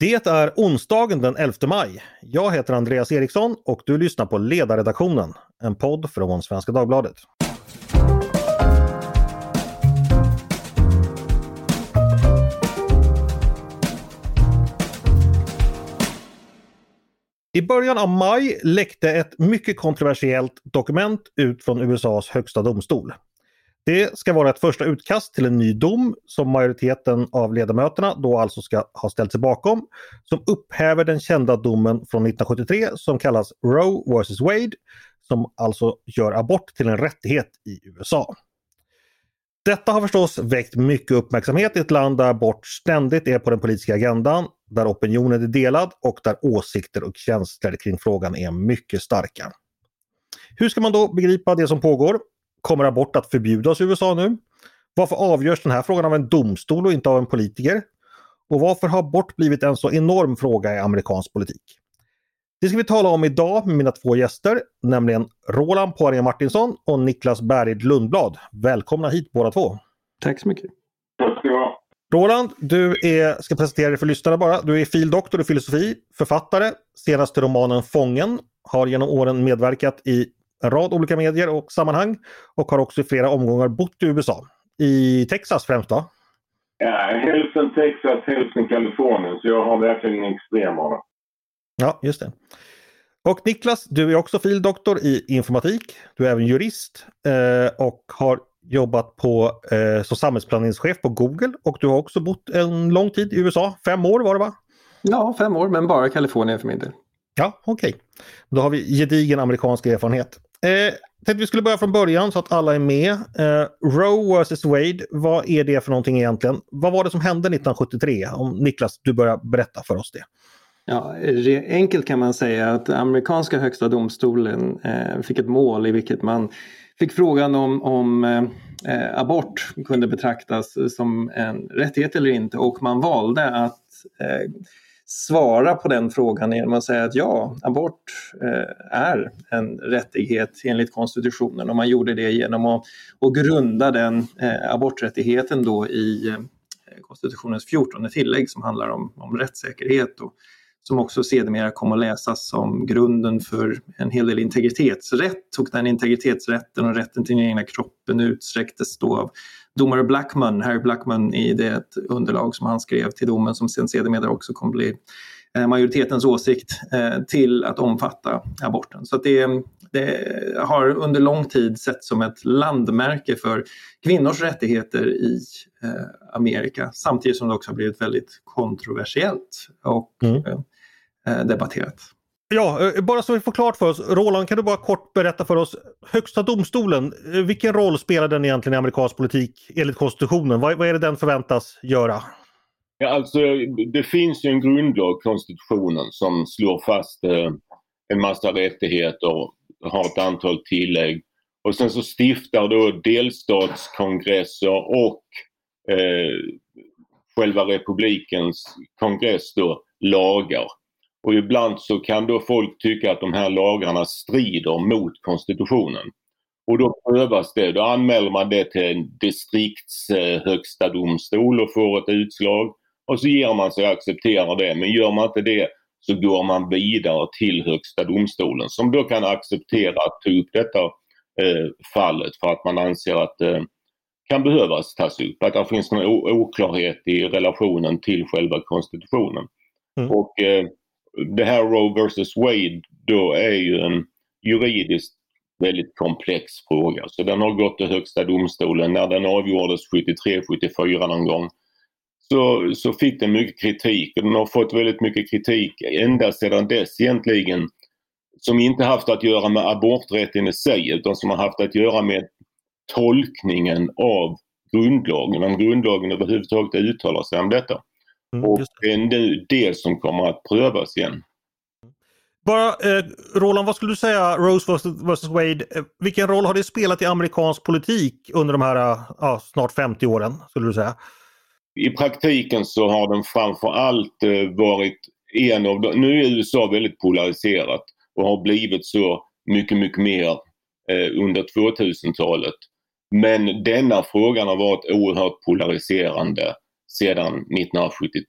Det är onsdagen den 11 maj. Jag heter Andreas Eriksson och du lyssnar på Ledarredaktionen, en podd från Svenska Dagbladet. I början av maj läckte ett mycket kontroversiellt dokument ut från USAs högsta domstol. Det ska vara ett första utkast till en ny dom som majoriteten av ledamöterna då alltså ska ha ställt sig bakom. Som upphäver den kända domen från 1973 som kallas Roe vs Wade. Som alltså gör abort till en rättighet i USA. Detta har förstås väckt mycket uppmärksamhet i ett land där abort ständigt är på den politiska agendan, där opinionen är delad och där åsikter och känslor kring frågan är mycket starka. Hur ska man då begripa det som pågår? Kommer abort att förbjudas i USA nu? Varför avgörs den här frågan av en domstol och inte av en politiker? Och varför har abort blivit en så enorm fråga i amerikansk politik? Det ska vi tala om idag med mina två gäster, nämligen Roland Poirier Martinsson och Niklas Berghed Lundblad. Välkomna hit båda två! Tack så mycket! Tack ska du ha! Roland, du är, ska presentera dig för lyssnarna bara. Du är fildoktor i filosofi, författare, senast till romanen Fången, har genom åren medverkat i en rad olika medier och sammanhang och har också i flera omgångar bott i USA. I Texas främst då? Ja, hälften Texas, hälften Kalifornien, så jag har verkligen en extrem av det. Ja, just det. Och Niklas, du är också fildoktor i informatik. Du är även jurist eh, och har jobbat på, eh, som samhällsplaneringschef på Google och du har också bott en lång tid i USA. Fem år var det va? Ja, fem år, men bara Kalifornien för min del. Ja, okej. Okay. Då har vi gedigen amerikansk erfarenhet. Eh, tänkte vi skulle börja från början så att alla är med. Eh, Roe vs Wade, vad är det för någonting egentligen? Vad var det som hände 1973? Om Niklas, du börjar berätta för oss det. Ja, enkelt kan man säga att amerikanska högsta domstolen eh, fick ett mål i vilket man fick frågan om, om eh, eh abort kunde betraktas som en rättighet eller inte och man valde att eh, svara på den frågan genom att säga att ja, abort eh, är en rättighet enligt konstitutionen. Och man gjorde det genom att, att grunda den eh, aborträttigheten då i eh, konstitutionens 14 tillägg som handlar om, om rättssäkerhet och som också sedermera kom att läsas som grunden för en hel del integritetsrätt. Och den integritetsrätten och rätten till den egna kroppen utsträcktes då av domare Blackman, Harry Blackman i det underlag som han skrev till domen som sen sedermera också kommer bli eh, majoritetens åsikt eh, till att omfatta aborten. Så det, det, har under lång tid sett som ett landmärke för kvinnors rättigheter i eh, Amerika samtidigt som det också har blivit väldigt kontroversiellt och mm. debatterat. Ja, eh, bara så vi får klart för oss. Roland, kan du bara kort berätta för oss. Högsta domstolen, eh, vilken roll spelar den egentligen i amerikansk politik enligt konstitutionen? Vad, vad är det den förväntas göra? Ja, alltså, det finns ju en grundlag, konstitutionen, som slår fast eh, en massa rättigheter och har ett antal tillägg. Och sen så stiftar då delstatskongresser och eh, själva republikens kongress då lagar. Och ibland så kan då folk tycka att de här lagarna strider mot konstitutionen. Och då prövas det. Då anmäler man det till en distrikts eh, högsta domstol och får ett utslag. Och så ger man sig och accepterar det. Men gör man inte det så går man vidare till högsta domstolen som då kan acceptera att ta upp detta eh, fallet för att man anser att det eh, kan behövas tas upp. Att det finns en oklarhet i relationen till själva konstitutionen. Mm. Och eh, det här Roe vs Wade då är ju en juridiskt väldigt komplex fråga. Så den har gått till Högsta domstolen. När den avgjordes 73-74 någon gång så, så fick den mycket kritik. Den har fått väldigt mycket kritik ända sedan dess egentligen. Som inte haft att göra med aborträtten i sig utan som har haft att göra med tolkningen av grundlagen. Om grundlagen överhuvudtaget uttalar sig om detta. Mm, och det. är nu det som kommer att prövas igen. Bara, eh, Roland, vad skulle du säga, Rose vs Wade, eh, vilken roll har det spelat i amerikansk politik under de här eh, snart 50 åren? skulle du säga? I praktiken så har den framförallt eh, varit en av de, nu är USA väldigt polariserat och har blivit så mycket, mycket mer eh, under 2000-talet. Men denna frågan har varit oerhört polariserande sedan 1973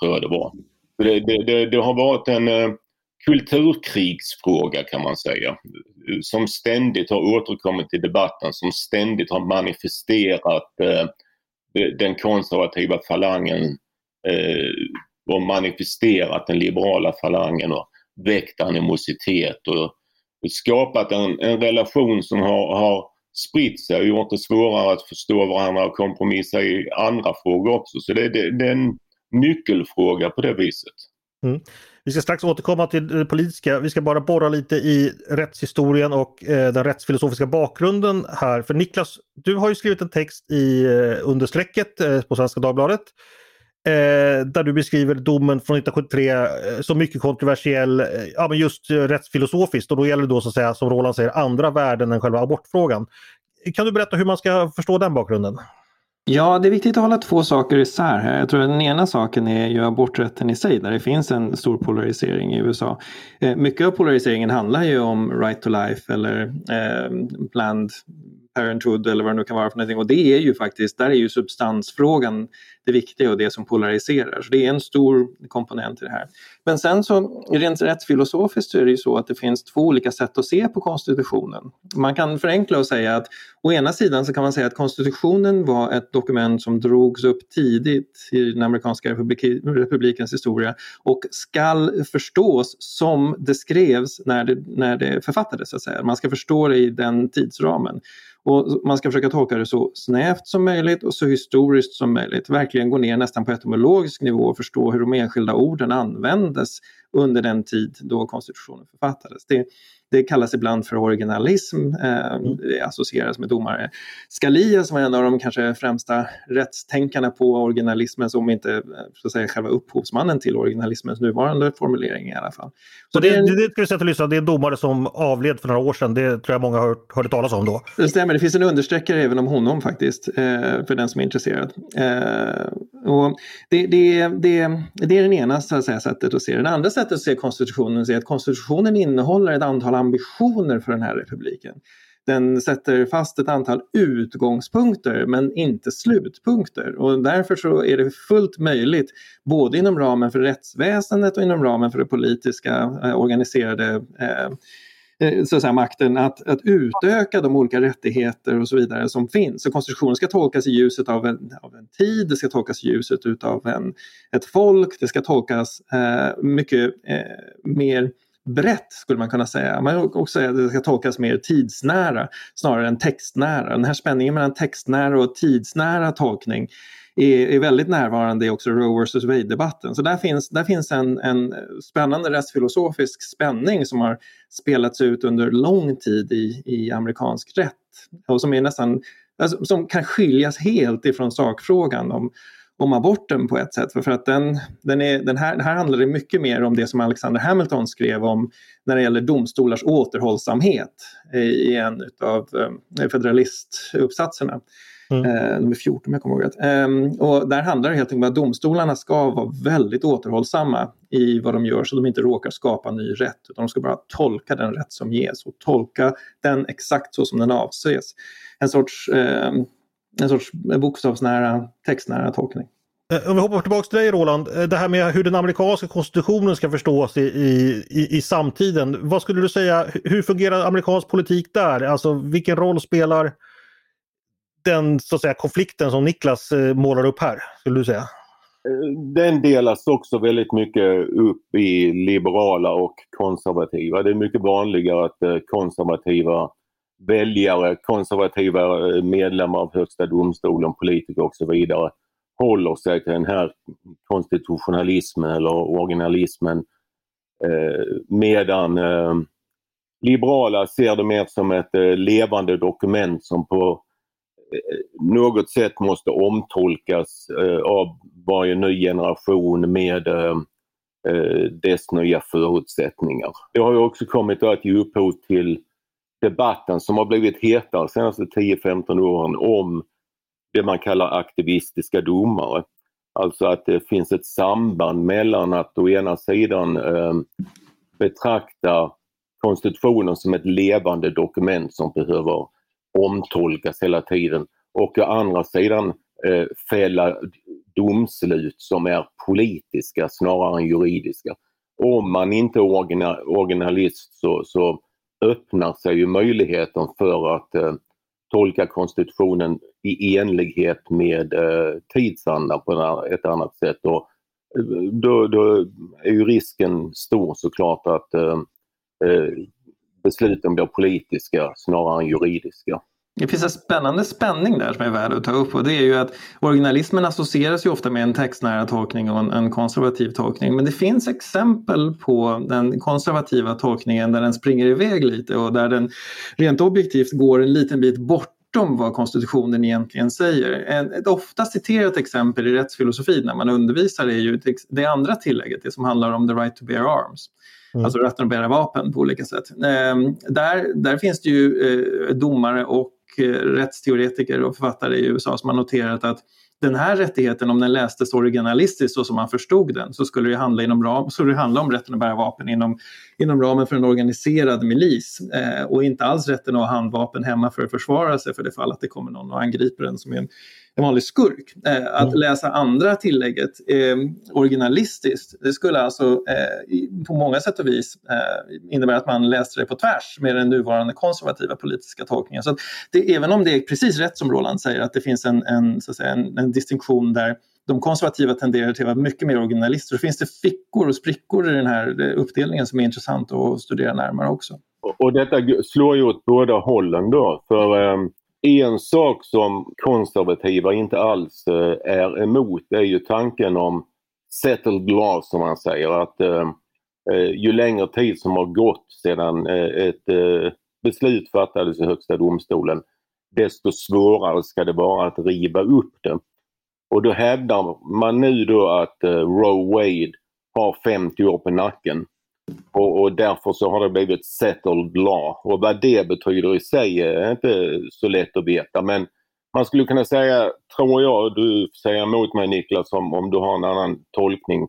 tror jag det var. Det, det, det, det, har varit en eh, kulturkrigsfråga kan man säga. Som ständigt har återkommit i debatten, som ständigt har manifesterat eh, den konservativa falangen eh, och manifesterat den liberala falangen och väckt animositet och skapat en, en relation som har, har spritt sig och gjort det svårare att förstå varandra och kompromissa i andra frågor också. Så det, det, det är en nyckelfråga på det viset. Mm. Vi ska strax återkomma till det politiska. Vi ska bara borra lite i rättshistorien och eh, den rättsfilosofiska bakgrunden här. För Niklas, du har ju skrivit en text i eh, understrecket eh, på Svenska Dagbladet. Eh, där du beskriver domen från 1973 eh, som mycket kontroversiell, eh, ja, men just eh, rättsfilosofiskt och då gäller det då så att säga som Roland säger andra värden än själva abortfrågan. Kan du berätta hur man ska förstå den bakgrunden? Ja, det är viktigt att hålla två saker isär här. Jag tror att den ena saken är ju aborträtten i sig där det finns en stor polarisering i USA. Eh, mycket av polariseringen handlar ju om right to life eller eh, planned parenthood eller vad det nu kan vara för någonting och det är ju faktiskt, där är ju substansfrågan det viktiga och det som polariserar. Så det är en stor komponent i det här. Men sen så rent rättsfilosofiskt så är det ju så att det finns två olika sätt att se på konstitutionen. Man kan förenkla och säga att å ena sidan så kan man säga att konstitutionen var ett dokument som drogs upp tidigt i den amerikanska republik republikens historia och skall förstås som det skrevs när det, när det författades. Så att säga. Man ska förstå det i den tidsramen. Och man ska försöka tolka det så snävt som möjligt och så historiskt som möjligt. Verkligen gå ner nästan på etymologisk nivå och förstå hur de enskilda orden användes under den tid då konstitutionen författades. Det, det kallas ibland för originalism, eh, mm. det associeras med domare. Scalia som var en av de kanske främsta rättstänkarna på originalismen, som inte eh, så att säga, själva upphovsmannen till originalismens nuvarande formulering i alla fall. Så det, det, det, ska sätta lyssna, det är en domare som avled för några år sedan, det tror jag många har hört, hörde talas om då. Det stämmer, det finns en understreckare även om honom faktiskt, eh, för den som är intresserad. Eh, och det, det, det, det är den ena så att säga, sättet att se det. Det andra sättet att se konstitutionen är att konstitutionen innehåller ett antal ambitioner för den här republiken. Den sätter fast ett antal utgångspunkter men inte slutpunkter och därför så är det fullt möjligt både inom ramen för rättsväsendet och inom ramen för det politiska eh, organiserade eh, eh så att säga, makten att, att utöka de olika rättigheter och så vidare som finns. Så konstitutionen ska tolkas i ljuset av en, av en tid, det ska tolkas i ljuset av en, ett folk, det ska tolkas eh, mycket eh, mer brett skulle man kunna säga. Man kan också säga att det ska tolkas mer tidsnära snarare än textnära. Den här spänningen mellan textnära och tidsnära tolkning är, är väldigt närvarande i också Roe vs Wade-debatten. Så där finns, där finns en, en spännande rättsfilosofisk spänning som har spelats ut under lång tid i, i amerikansk rätt och som är nästan alltså, som kan skiljas helt ifrån sakfrågan om om aborten på ett sätt. För, för att den, den, är, den här, här handlar det mycket mer om det som Alexander Hamilton skrev om när det gäller domstolars återhållsamhet i en av eh, federalistuppsatserna. Mm. Eh, nummer 14 om jag kommer ihåg rätt. Eh, och där handlar det helt enkelt om att domstolarna ska vara väldigt återhållsamma i vad de gör så de inte råkar skapa ny rätt utan de ska bara tolka den rätt som ges och tolka den exakt så som den avses. En sorts eh, en sorts bokstavsnära, textnära tolkning. Eh, om vi hoppar tillbaka till dig Roland, eh, det här med hur den amerikanska konstitutionen ska förstås i, i, i samtiden. Vad skulle du säga, hur fungerar amerikansk politik där? Alltså vilken roll spelar den så att säga, konflikten som Niklas eh, målar upp här, skulle du säga? Den delas också väldigt mycket upp i liberala och konservativa. Det är mycket vanligare att konservativa väljare, konservativa eh, medlemmar av Högsta domstolen, politiker och så vidare håller sig till den här konstitutionalismen eller originalismen eh, medan eh, liberala ser det mer som ett eh, levande dokument som på eh, något sätt måste omtolkas eh, av varje ny generation med eh, eh, dess nya förutsättningar. Det har ju också kommit att ge upphov till debatten som har blivit hetare de senaste 10-15 åren om det man kallar aktivistiska domare. Alltså att det finns ett samband mellan att å ena sidan eh, betrakta konstitutionen som ett levande dokument som behöver omtolkas hela tiden och å andra sidan eh, fälla domslut som är politiska snarare än juridiska. Om man inte är originalist så, så öppnar sig ju möjligheten för att eh, tolka konstitutionen i enlighet med eh, tidsandan på ett annat sätt. Och eh, då, då är ju risken stor såklart att eh, eh, besluten blir politiska snarare än juridiska. Det finns en spännande spänning där som är värd att ta upp och det är ju att originalismen associeras ju ofta med en textnära tolkning och en, en, konservativ tolkning. Men det finns exempel på den konservativa tolkningen där den springer iväg lite och där den rent objektivt går en liten bit bortom vad konstitutionen egentligen säger. En, ett ofta citerat exempel i rättsfilosofi när man undervisar är ju det andra tillägget, det som handlar om the right to bear arms. Mm. Alltså rätten att bära vapen på olika sätt. Eh, där, där finns det ju eh, domare och Eh, rättsteoretiker och författare i USA som har noterat att den här rättigheten, om den lästes originalistiskt så som man förstod den, så skulle det handla, inom ram, så det handla om rätten att bära vapen inom, inom ramen för en organiserad milis eh, och inte alls rätten att ha handvapen hemma för att försvara sig för det fall att det kommer någon och angriper en som är en en vanlig skurk. Eh, att mm. läsa andra tillägget eh, originalistiskt, det skulle alltså eh, på många sätt och vis eh, innebära att man läste det på tvärs med den nuvarande konservativa politiska tolkningen. Så det, även om det är precis rätt som Roland säger, att det finns en, en, så att säga, en, en distinktion där de konservativa tenderar till att vara mycket mer originalister. Så finns det fickor och sprickor i den här eh, uppdelningen som är intressant att studera närmare också. Och detta slår ju åt båda hållen då. För um, en sak som konservativa inte alls eh, är emot är ju tanken om settled law som man säger. Att eh, eh, ju längre tid som har gått sedan ett beslut fattades i Högsta domstolen desto svårare ska det vara att riva upp det. Och då hävdar man nu då att Roe Wade har 50 år på nacken och, och, därför så har det blivit settled law. Och vad det betyder i sig är inte så lätt att veta men man skulle kunna säga, tror jag, du säger emot mig Niklas om, om du har en annan tolkning,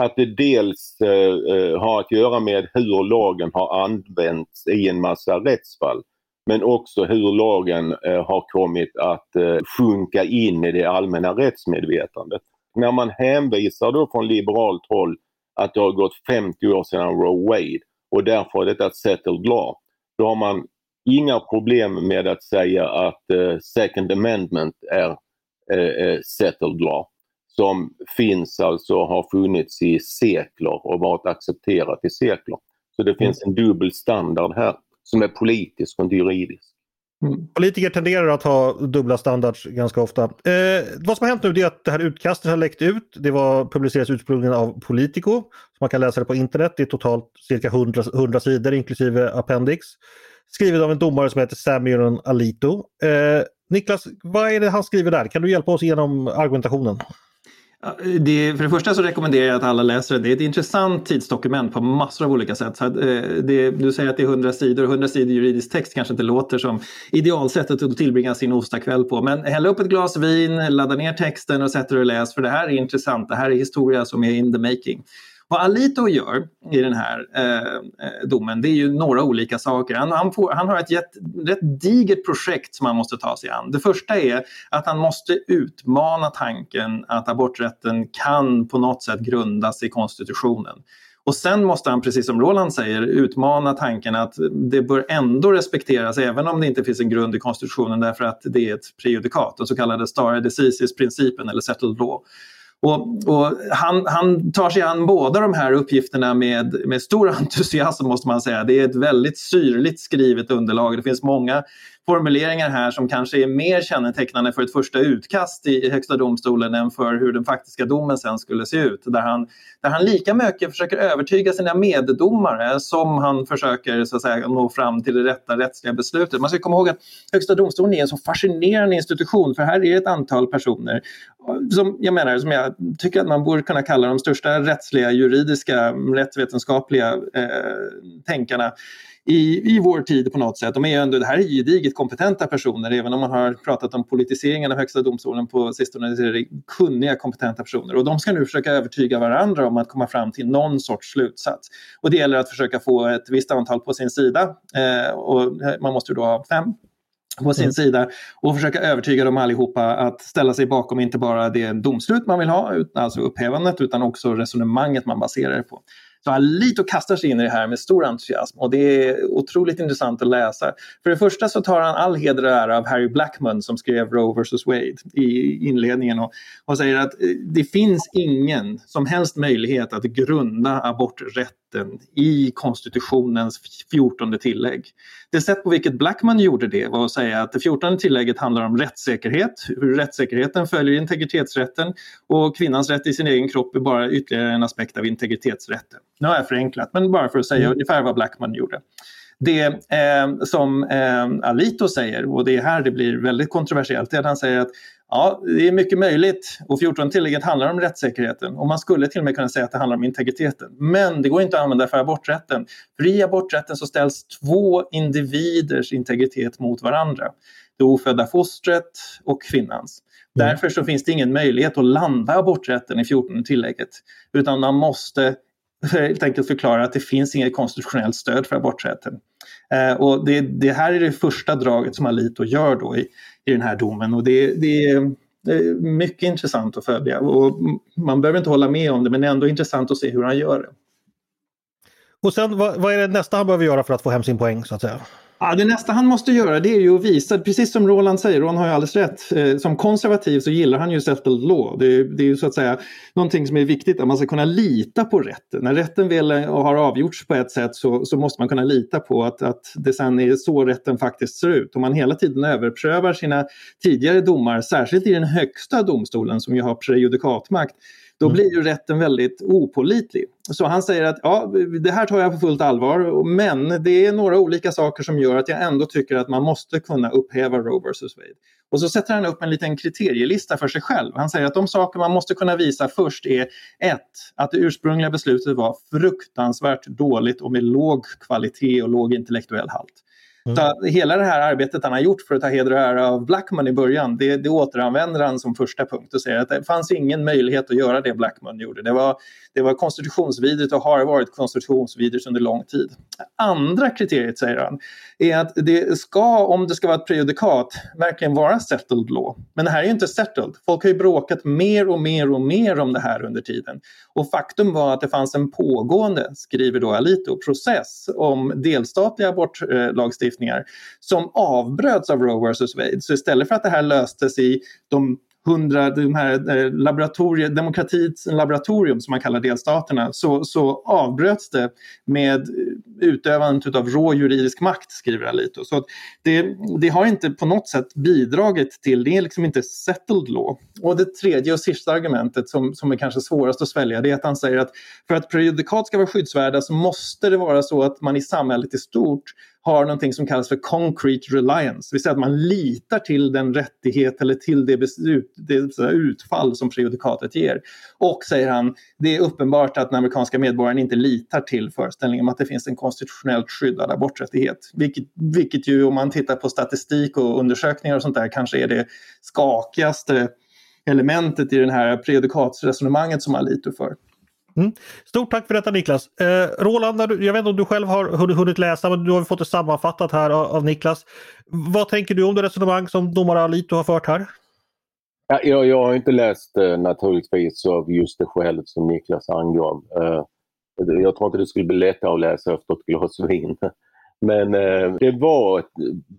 att det dels eh, eh, har att göra med hur lagen har använts i en massa rättsfall. Men också hur lagen eh, har kommit att eh, sjunka in i det allmänna rättsmedvetandet. När man hänvisar då från liberalt håll att det har gått 50 år sedan Roe Wade och därför är detta ett settled law. Då har man inga problem med att säga att uh, Second Amendment är uh, settled law som finns alltså, har funnits i sekler och varit accepterat i sekler. Så det finns en dubbel standard här som är politisk och inte juridisk. Mm. Politiker tenderar att ha dubbla standards ganska ofta. Eh, vad som har hänt nu är att det här utkastet har läckt ut. Det var publicerat ursprungligen av Politico. Så man kan läsa det på internet. Det är totalt cirka 100, 100 sidor inklusive appendix. Skrivet av en domare som heter Samuel Alito. Eh, Niklas, vad är det han skriver där? Kan du hjälpa oss genom argumentationen? Det, för det första så rekommenderar jag att alla läser det. Det är ett intressant tidsdokument på massor av olika sätt. Så att, eh, det, du säger att det är 100 sidor. 100 sidor juridisk text kanske inte låter som idealsättet att tillbringa sin onsdagskväll på. Men häll upp ett glas vin, ladda ner texten och sätt dig och läs. För det här är intressant. Det här är historia som är in the making. Vad Alito gör i den här eh, eh, domen det är ju några olika saker. Han, han, får, han har ett rätt, rätt digert projekt som han måste ta sig an. Det första är att han måste utmana tanken att aborträtten kan på något sätt grundas i konstitutionen. Och sen måste han, precis som Roland säger, utmana tanken att det bör ändå respekteras även om det inte finns en grund i konstitutionen därför att det är ett prejudikat, den så kallade stare decisis-principen eller settled law. Och, och han, han, tar sig an båda de här uppgifterna med, med stor entusiasm måste man säga. Det är ett väldigt syrligt skrivet underlag. Det finns många formuleringar här som kanske är mer kännetecknande för ett första utkast i Högsta domstolen än för hur den faktiska domen sen skulle se ut. Där han, där han lika mycket försöker övertyga sina meddomare som han försöker så att säga, nå fram till det rätta rättsliga beslutet. Man ska komma ihåg att Högsta domstolen är en så fascinerande institution för här är ett antal personer som jag menar, som jag tycker att man borde kunna kalla de största rättsliga, juridiska, rättsvetenskapliga eh, tänkarna i, i vår tid på något sätt. De är ändå, det här är gediget kompetenta personer, även om man har pratat om politiseringen av Högsta domstolen på sistone, så är det kunniga, kompetenta personer. Och de ska nu försöka övertyga varandra om att komma fram till någon sorts slutsats. Och det gäller att försöka få ett visst antal på sin sida. Eh, och man måste då ha fem på sin mm. sida och försöka övertyga dem allihopa att ställa sig bakom inte bara det domslut man vill ha, alltså upphävandet, utan också resonemanget man baserar det på. Så Alito kastar sig in i det här med stor entusiasm och det är otroligt intressant att läsa. För det första så tar han all heder och ära av Harry Blackman som skrev Roe vs Wade i inledningen och, och säger att eh, det finns ingen som helst möjlighet att grunda aborträtt rätten i konstitutionens 14 tillägg. Det sätt på vilket Blackman gjorde det var att säga att det 14 tillägget handlar om rättssäkerhet, hur rättssäkerheten följer integritetsrätten och kvinnans rätt i sin egen kropp är bara ytterligare en aspekt av integritetsrätten. Nu har jag förenklat, men bara för att säga mm. ungefär vad Blackman gjorde. Det eh, som eh, Alito säger, och det är här det blir väldigt kontroversiellt, är att han säger att Ja, det är mycket möjligt och 14-tillägget handlar om rättssäkerheten och man skulle till och med kunna säga att det handlar om integriteten. Men det går inte att använda för aborträtten. För i aborträtten så ställs två individers integritet mot varandra. Det ofödda fostret och kvinnans. Mm. Därför så finns det ingen möjlighet att landa aborträtten i 14-tillägget utan man måste helt enkelt förklarar att det finns inget konstitutionellt stöd för aborträtten. Eh, och det, det, här är det första draget som Alito gör då i, i den här domen och det, det, är, det är mycket intressant att följa. Och man behöver inte hålla med om det men det är ändå intressant att se hur han gör det. Och sen vad, vad är det nästa han behöver göra för att få hem sin poäng så att säga? Ja, det nästa han måste göra det är ju att visa, precis som Roland säger, Roland har ju alldeles rätt. Eh, som konservativ så gillar han ju settled law. Det, det är ju så att säga någonting som är viktigt, att man ska kunna lita på rätten. När rätten väl eh, har avgjorts på ett sätt så, så måste man kunna lita på att, att det sen är så rätten faktiskt ser ut. Om man hela tiden överprövar sina tidigare domar, särskilt i den högsta domstolen som ju har prejudikatmakt, då mm. blir ju rätten väldigt opolitlig. Så han säger att ja, det här tar jag på fullt allvar men det är några olika saker som gör att jag ändå tycker att man måste kunna upphäva Roe vs Wade. Och så sätter han upp en liten kriterielista för sig själv. Han säger att de saker man måste kunna visa först är ett, Att det ursprungliga beslutet var fruktansvärt dåligt och med låg kvalitet och låg intellektuell halt. Mm. Så hela det här arbetet han har gjort för att ta heder och ära av Blackman i början, det, det återanvänder han som första punkt och säger att det fanns ingen möjlighet att göra det Blackman gjorde. Det var, det var konstitutionsvidrigt och har varit konstitutionsvidrigt under lång tid. Andra kriteriet, säger han, är att det ska, om det ska vara ett prejudikat, verkligen vara settled law. Men det här är ju inte settled. Folk har ju bråkat mer och mer och mer om det här under tiden. Och faktum var att det fanns en pågående, skriver då Alito, process om delstatliga lagstiftningar som avbröts av Roe vs Wade. Så istället för att det här löstes i de hundra, de här eh, laboratorier, demokratins laboratorium som man kallar delstaterna, så, så avbröts det med eh, utövandet av rå juridisk makt, skriver Alito. Så det, det har inte på något sätt bidragit till, det är liksom inte settled law. Och det tredje och sista argumentet som, som är kanske svårast att svälja, det är att han säger att för att prejudikat ska vara skyddsvärda så måste det vara så att man i samhället i stort har någonting som kallas för concrete reliance, det vill säga att man litar till den rättighet eller till det, beslut, det utfall som prejudikatet ger. Och, säger han, det är uppenbart att den amerikanska medborgaren inte litar till föreställningen om att det finns en konstitutionellt skyddad aborträttighet. Vilket, vilket ju om man tittar på statistik och undersökningar och sånt där kanske är det skakigaste elementet i det här prejudikatsresonemanget som Alito för. Mm. Stort tack för detta Niklas. Eh, Roland, jag vet inte om du själv har hunnit läsa men du har fått det sammanfattat här av, av Niklas. Vad tänker du om det resonemang som domare Alito har fört här? Ja, jag, jag har inte läst eh, naturligtvis av just det skälet som Niklas angav. Eh, jag tror inte det skulle bli lättare att läsa efter ett glas vin. Men eh, det var ett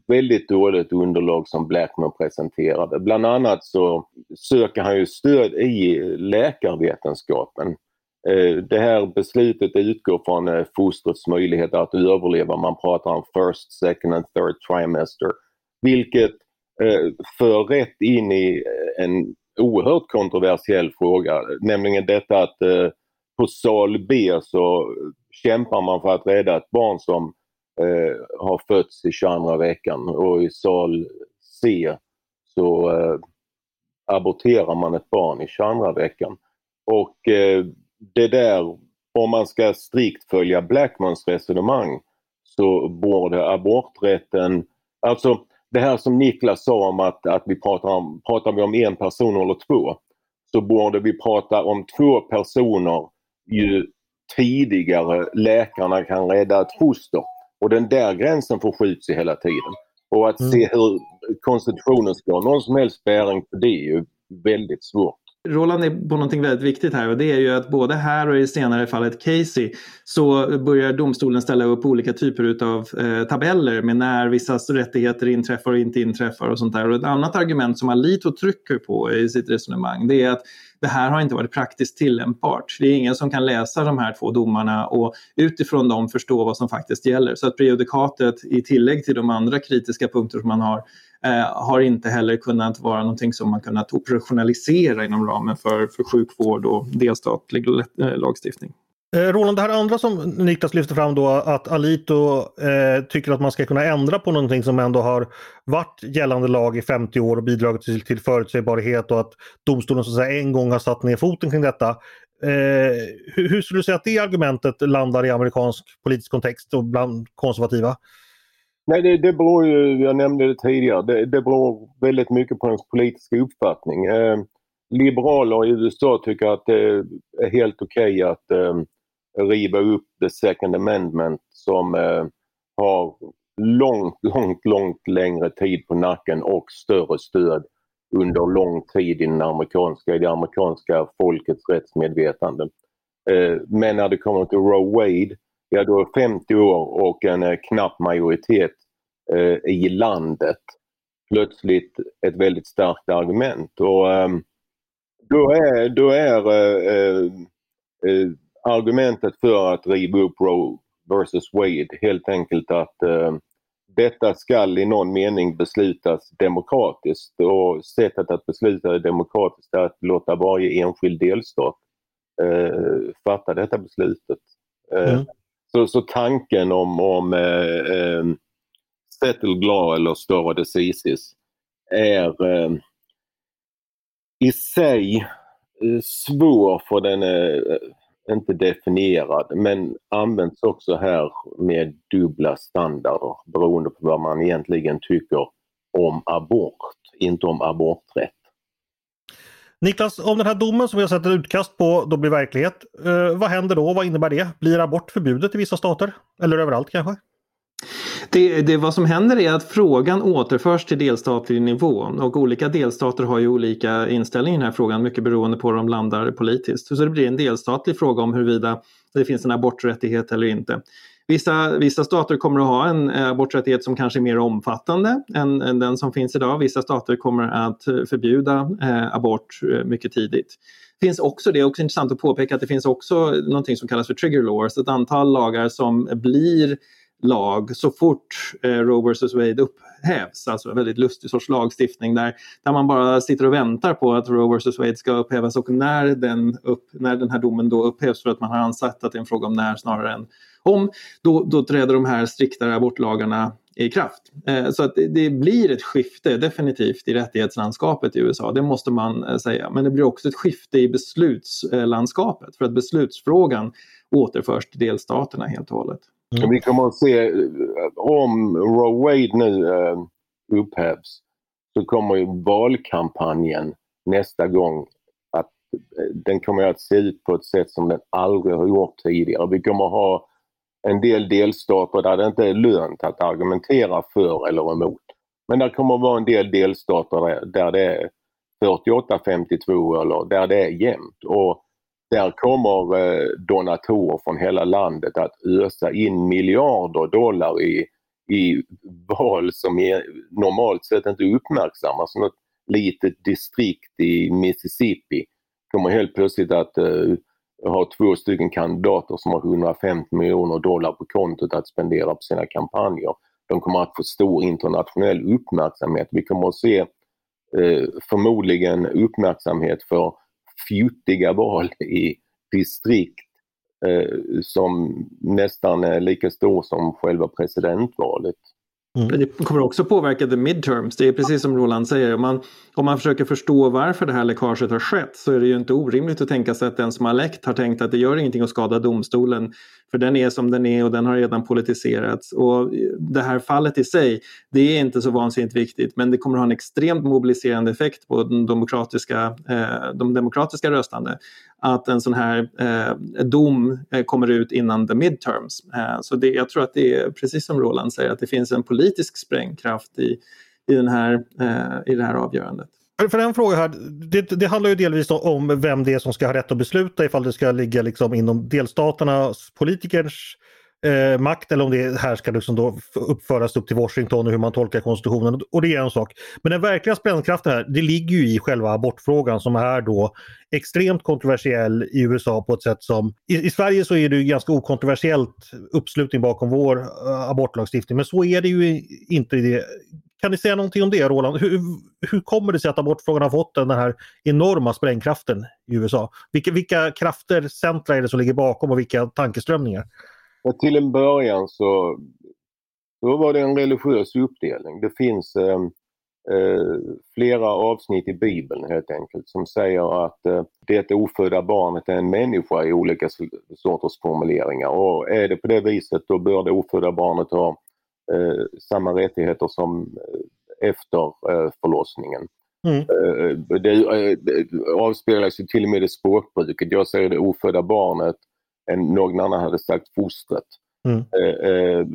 väldigt dåligt underlag som Blackman presenterade. Bland annat så söker han ju stöd i läkarvetenskapen. Eh, det här beslutet utgår från eh, fostrets möjligheter att överleva. Man pratar om first, second and third trimester. Vilket eh, för rätt in i en oerhört kontroversiell fråga, nämligen detta att eh, på sal B så kämpar man för att rädda ett barn som eh, har fötts i 22 veckan och i sal C så eh, aborterar man ett barn i 22 veckan. Och eh, det där, om man ska strikt följa Blackmans resonemang så borde aborträtten, alltså det här som Niklas sa om att, att vi pratar om, pratar vi om en person eller två, så borde vi prata om två personer ju tidigare läkarna kan rädda ett foster. Och den där gränsen förskjuts ju hela tiden. Och att mm. se hur konstitutionen ska ha någon som helst bäring på det är ju väldigt svårt. Roland är på någonting väldigt viktigt här och det är ju att både här och i senare fallet Casey så börjar domstolen ställa upp olika typer av eh, tabeller med när vissa rättigheter inträffar och inte inträffar och sånt där. Och ett annat argument som Alito trycker på i sitt resonemang det är att det här har inte varit praktiskt tillämpbart. Det är ingen som kan läsa de här två domarna och utifrån dem förstå vad som faktiskt gäller. Så att prejudikatet i tillägg till de andra kritiska punkter som man har Eh, har inte heller kunnat vara någonting som man kunnat operationalisera inom ramen för, för sjukvård och delstatlig eh, lagstiftning. Eh, Roland, det här andra som Niklas lyfter fram då att Alito eh, tycker att man ska kunna ändra på någonting som ändå har varit gällande lag i 50 år och bidragit till, till förutsägbarhet och att domstolen så att säga en gång har satt ner foten kring detta. Eh, hur, hur skulle du säga att det argumentet landar i amerikansk politisk kontext och bland konservativa? Nej, det, det beror ju, jag nämnde det tidigare, det, det beror väldigt mycket på ens politiska uppfattning. Eh, liberaler i USA tycker att det är helt okej okay att eh, riva upp the second amendment som eh, har långt, långt, långt längre tid på nacken och större stöd under lång tid i, den amerikanska, i det amerikanska folkets rättsmedvetande. Eh, men när det kommer till Roe Wade ja då är 50 år och en eh, knapp majoritet eh, i landet plötsligt ett väldigt starkt argument. Och eh, då är, då är eh, eh, eh, argumentet för att riva upp Roe versus Wade helt enkelt att ehm, detta skall i någon mening beslutas demokratiskt och sättet att besluta det demokratiskt är att låta varje enskild delstat eh, fatta detta beslutet. Eh, mm. Så, så tanken om, om eh, eh, settle law eller Stora decisis är eh, i sig eh, svår för den är inte definierad men används också här med dubbla standarder beroende på vad man egentligen tycker om abort, inte om aborträtt. Niklas, om den här domen som vi har sett ett utkast på då blir verklighet, eh, vad händer då? Vad innebär det? Blir abort förbjudet i vissa stater? Eller överallt kanske? Det, det, vad som händer är att frågan återförs till delstatlig nivå och olika delstater har ju olika inställning i den här frågan mycket beroende på hur de landar politiskt. Så det blir en delstatlig fråga om huruvida det finns en aborträttighet eller inte. Vissa, vissa stater kommer att ha en eh, aborträttighet som kanske är mer omfattande än, än den som finns idag. Vissa stater kommer att eh, förbjuda eh, abort eh, mycket tidigt. Det Finns också, det är också intressant att påpeka att det finns också någonting som kallas för trigger laws, ett antal lagar som blir lag så fort eh, Roe vs Wade upphävs. Alltså en väldigt lustig sorts lagstiftning där, där man bara sitter och väntar på att Roe vs Wade ska upphävas och när den, upp, när den här domen då upphävs för att man har ansett att det är en fråga om när snarare än om, då, då träder de här striktare abortlagarna i kraft. Eh, så att det, det, blir ett skifte definitivt i rättighetslandskapet i USA, det måste man eh, säga. Men det blir också ett skifte i beslutslandskapet för att beslutsfrågan återförs till delstaterna helt och hållet. Mm. Vi kommer att se, om Roe Wade nu uh, upphävs, så kommer ju valkampanjen nästa gång att eh, den kommer att se ut på ett sätt som den aldrig har gjort tidigare. Vi kommer att ha en del delstater där det inte är lönt att argumentera för eller emot. Men det kommer att vara en del delstater där det är 48-52 eller där det är jämnt. Och där kommer eh, donatorer från hela landet att ösa in miljarder dollar i, i val som är, normalt sett inte uppmärksammas. Något litet distrikt i Mississippi kommer helt plötsligt att uh, ha två stycken kandidater som har 150 miljoner dollar på kontot att spendera på sina kampanjer. De kommer att få stor internationell uppmärksamhet. Vi kommer att se eh, förmodligen uppmärksamhet för fjuttiga val i distrikt eh, som nästan är lika stor som själva presidentvalet. Mm. Det kommer också påverka the midterms. Det är precis som Roland säger. Om man, om man försöker förstå varför det här läckaget har skett så är det ju inte orimligt att tänka sig att den som har läckt har tänkt att det gör ingenting att skada domstolen. För den är som den är och den har redan politiserats. Och det här fallet i sig, det är inte så vansinnigt viktigt men det kommer ha en extremt mobiliserande effekt på de demokratiska, eh, de demokratiska röstande. Att en sån här eh, dom eh, kommer ut innan the midterms. Eh, så det, jag tror att det är precis som Roland säger att det finns en politisk politisk sprängkraft i, i, den här, eh, i det här avgörandet. För en fråga här, det, det, handlar ju delvis om vem det är som ska ha rätt att besluta ifall det ska ligga liksom inom delstaternas politikers eh, makt eller om det här ska liksom då uppföras upp till Washington och hur man tolkar konstitutionen. Och det är en sak. Men den verkliga sprängkraften här, det ligger ju i själva abortfrågan som är då extremt kontroversiell i USA på ett sätt som... I, i Sverige så är det ju ganska okontroversiellt uppslutning bakom vår uh, abortlagstiftning men så är det ju inte i det kan ni säga någonting om det Roland? Hur, hur kommer det sig att abortfrågan har fått den här enorma sprängkraften i USA? Vilka, vilka krafter, centra är det som ligger bakom och vilka tankeströmningar? Ja, till en början så då var det en religiös uppdelning. Det finns eh, eh, flera avsnitt i Bibeln helt enkelt som säger att eh, det ofödda barnet är en människa i olika sorters formuleringar och är det på det viset då bör det ofödda barnet ha eh, samma rättigheter som eh, efter eh, förlossningen. Mm. Eh, det, det avspeglas ju till och med i språkbruket. Jag säger det ofödda barnet än någon annan hade sagt fostret. Mm. Eh, eh,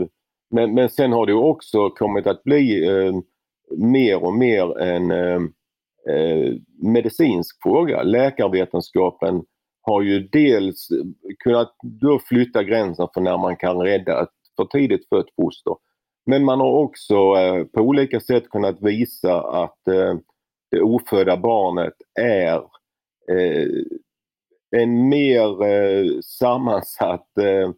men, men sen har det också kommit att bli eh, mer och mer en medicinsk fråga. Läkarvetenskapen har ju dels kunnat då flytta gränsen för när man kan rädda ett för tidigt fött foster. Men man har också på olika sätt kunnat visa att det ofödda barnet är en mer eh, sammansatt eh,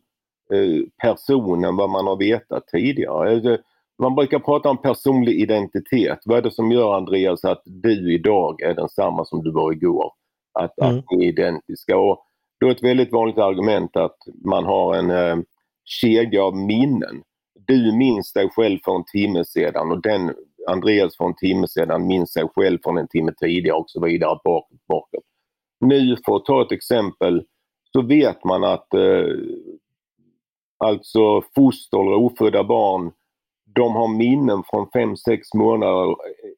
eh, person än vad man har vetat tidigare. Alltså, man brukar prata om personlig identitet. Vad är det som gör Andreas att du idag är densamma som du var igår? Att, mm. att ni är identiska. Och då är ett väldigt vanligt argument att man har en eh, kedja av minnen. Du minns dig själv för en timme sedan och den Andreas för en timme sedan minns sig själv från en timme tidigare och så vidare bakåt. bakåt. Nu, för att ta ett exempel, så vet man att eh, alltså foster eller ofödda barn, de har minnen från 5-6 månader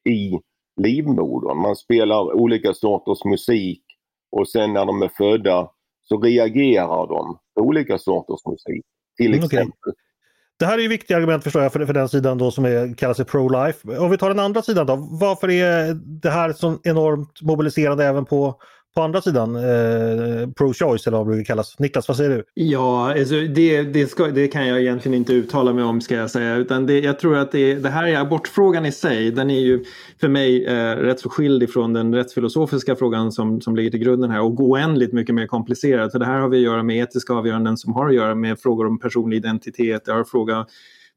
i livmodern. Man spelar olika sorters musik och sen när de är födda så reagerar de på olika sorters musik. Till mm, exempel. Okay. Det här är ju viktiga argument förstår jag för, för den sidan då som är, kallas för pro-life. Om vi tar den andra sidan då. Varför är det här så enormt mobiliserande även på, på andra sidan eh, pro-choice eller vad det brukar kallas. Niklas, vad säger du? Ja, alltså det, det, ska, det, kan jag egentligen inte uttala mig om ska jag säga. Utan det, jag tror att det, det här är abortfrågan i sig. Den är ju för mig eh, rätt så skild ifrån den rättsfilosofiska frågan som, som ligger till grunden här och oändligt mycket mer komplicerad. För det här har vi att göra med etiska avgöranden som har att göra med frågor om personlig identitet. Det har fråga,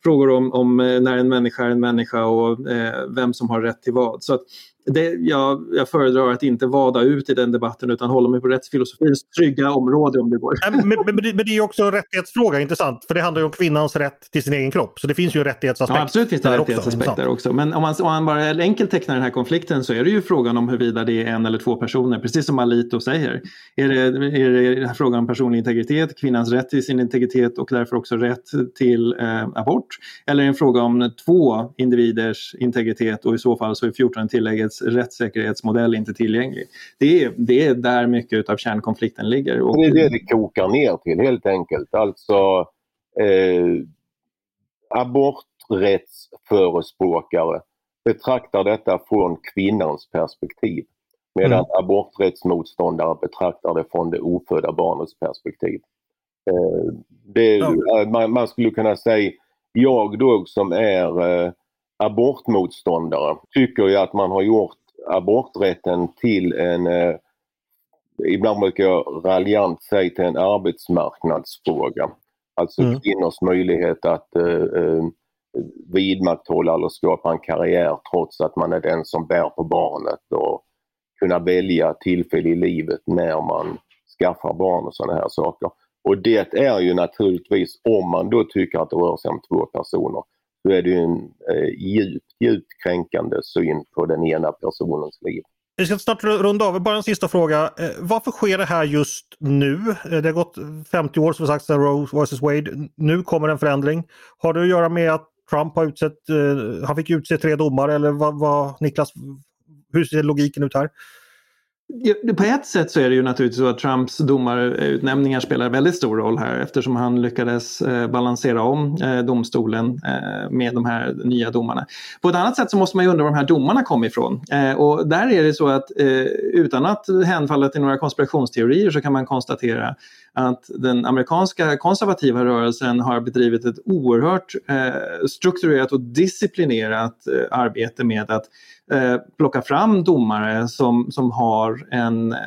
frågor om, om eh, när en människa är en människa och eh, vem som har rätt till vad. Så att det, jag, jag föredrar att inte vada ut i den debatten utan hålla mig på rättsfilosofins trygga område om det går. Men, men, men, det, men, det, är också en rättighetsfråga, intressant. För det handlar ju om kvinnans rätt till sin egen kropp. Så det finns ju en rättighetsaspekt. Ja, absolut finns det en rättighetsaspekt också, där också. Men om man, om man bara enkelt tecknar den här konflikten så är det ju frågan om huruvida det är en eller två personer, precis som Alito säger. Är det, är det frågan om personlig integritet, kvinnans rätt till sin integritet och därför också rätt till eh, abort? Eller är det en fråga om två individers integritet och i så fall så är 14 tillägget rättssäkerhetsmodell inte tillgänglig. Det är, det är där mycket av kärnkonflikten ligger. Och... Det är det det kokar ner till helt enkelt. Alltså eh, aborträttsförespråkare betraktar detta från kvinnans perspektiv. Medan mm. aborträttsmotståndare betraktar det från det ofödda barnets perspektiv. Eh, det, ja. man, man, skulle kunna säga, jag då som är eh, abortmotståndare tycker ju att man har gjort aborträtten till en, eh, ibland brukar jag raljant säga till en arbetsmarknadsfråga. Alltså mm. kvinnors möjlighet att eh, eh, vidmakthålla eller skapa en karriär trots att man är den som bär på barnet och kunna välja tillfälle i livet när man skaffar barn och sådana här saker. Och det är ju naturligtvis om man då tycker att det rör sig om två personer då är det ju en eh, djupt, djupt kränkande syn på den ena personens liv. Vi ska snart runda av. Bara en sista fråga. Eh, varför sker det här just nu? Eh, det har gått 50 år som sagt sedan Roe vs Wade. Nu kommer en förändring. Har det att göra med att Trump har utsett, eh, han fick utse tre domare eller vad, vad Niklas, hur ser logiken ut här? På ett sätt så är det ju naturligtvis så att Trumps domarutnämningar spelar väldigt stor roll här eftersom han lyckades eh, balansera om eh, domstolen eh, med de här nya domarna. På ett annat sätt så måste man ju undra var de här domarna kom ifrån. Och där är det så att utan att hänfalla till några konspirationsteorier så kan man konstatera att den amerikanska konservativa rörelsen har bedrivit ett oerhört strukturerat och disciplinerat arbete med att Eh, plocka fram domare som, som har en eh,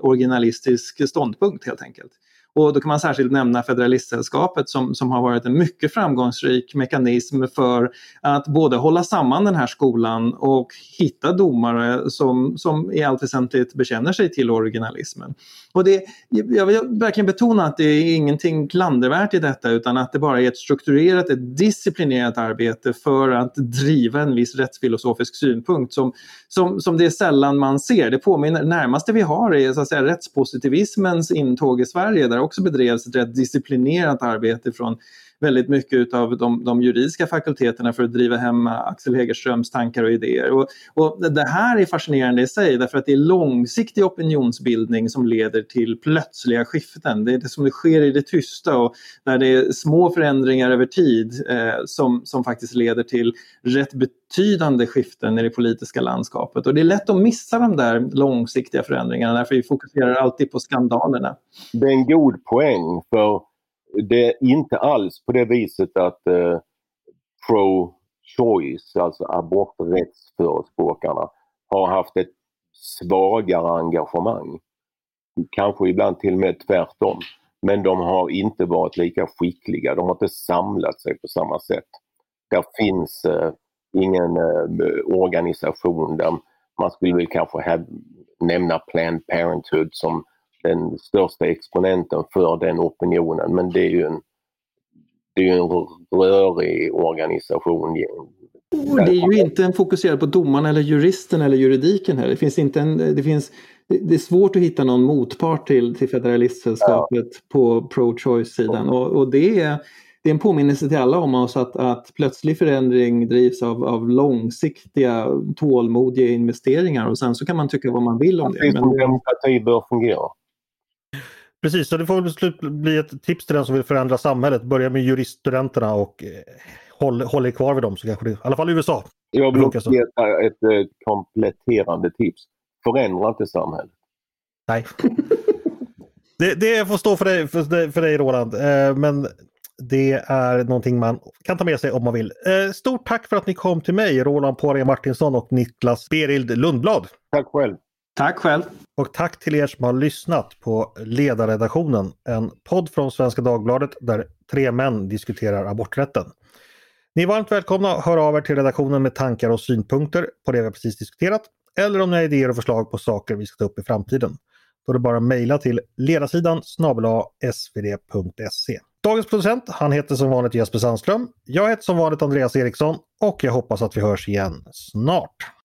originalistisk ståndpunkt helt enkelt. Och då kan man särskilt nämna Federalistsällskapet som, som har varit en mycket framgångsrik mekanism för att både hålla samman den här skolan och hitta domare som, som i allt väsentligt bekänner sig till originalismen. Och det, jag vill verkligen betona att det är ingenting klandervärt i detta utan att det bara är ett strukturerat, ett disciplinerat arbete för att driva en viss rättsfilosofisk synpunkt som, som, som det är sällan man ser. Det påminner, närmaste vi har är så att säga, rättspositivismens intåg i Sverige där också bedrevs ett rätt disciplinerat arbete från väldigt mycket av de, de, juridiska fakulteterna för att driva hem Axel Hegerströms tankar och idéer. Och, och, det här är fascinerande i sig därför att det är långsiktig opinionsbildning som leder till plötsliga skiften. Det är det som det sker i det tysta och när det är små förändringar över tid eh, som, som faktiskt leder till rätt betydande skiften i det politiska landskapet. Och det är lätt att missa de där långsiktiga förändringarna därför vi fokuserar alltid på skandalerna. Det är en god poäng för det är inte alls på det viset att eh, pro-choice, alltså aborträttsförespråkarna, har haft ett svagare engagemang. Kanske ibland till och med tvärtom. Men de har inte varit lika skickliga. De har inte samlat sig på samma sätt. Där finns eh, ingen eh, organisation där man skulle väl kanske nämna Planned Parenthood som den största exponenten för den opinionen men det är ju en, det är en rörig organisation. Det är ju inte en fokuserad på domarna eller juristen eller juridiken här. Det finns inte en, det finns det är svårt att hitta någon motpart till, till Federalistsällskapet ja. på pro-choice-sidan och, och det är det är en påminnelse till alla om oss att, att plötslig förändring drivs av, av långsiktiga tålmodiga investeringar och sen så kan man tycka vad man vill om det. Men... Demokrati bör fungera. Precis, så det får bli ett tips till den som vill förändra samhället. Börja med juriststudenterna och eh, håll, håll er kvar vid dem så kanske det, i alla fall i USA. Jag vill också ge ett, ett kompletterande tips. Förändra inte samhället. Nej. det, det får stå för dig, för, för dig Roland. Eh, men det är någonting man kan ta med sig om man vill. Eh, stort tack för att ni kom till mig, Roland Poirier Martinsson och Niklas Berild Lundblad. Tack själv. Tack själv. Och tack till er som har lyssnat på Ledarredaktionen, en podd från Svenska Dagbladet där tre män diskuterar aborträtten. Ni är varmt välkomna att höra av er till redaktionen med tankar och synpunkter på det vi precis diskuterat eller om ni har idéer och förslag på saker vi ska ta upp i framtiden. Då är det bara att mejla till ledarsidan snabel svd.se. Dagens producent, han heter som vanligt Jesper Sandström. Jag heter som vanligt Andreas Eriksson och jag hoppas att vi hörs igen snart.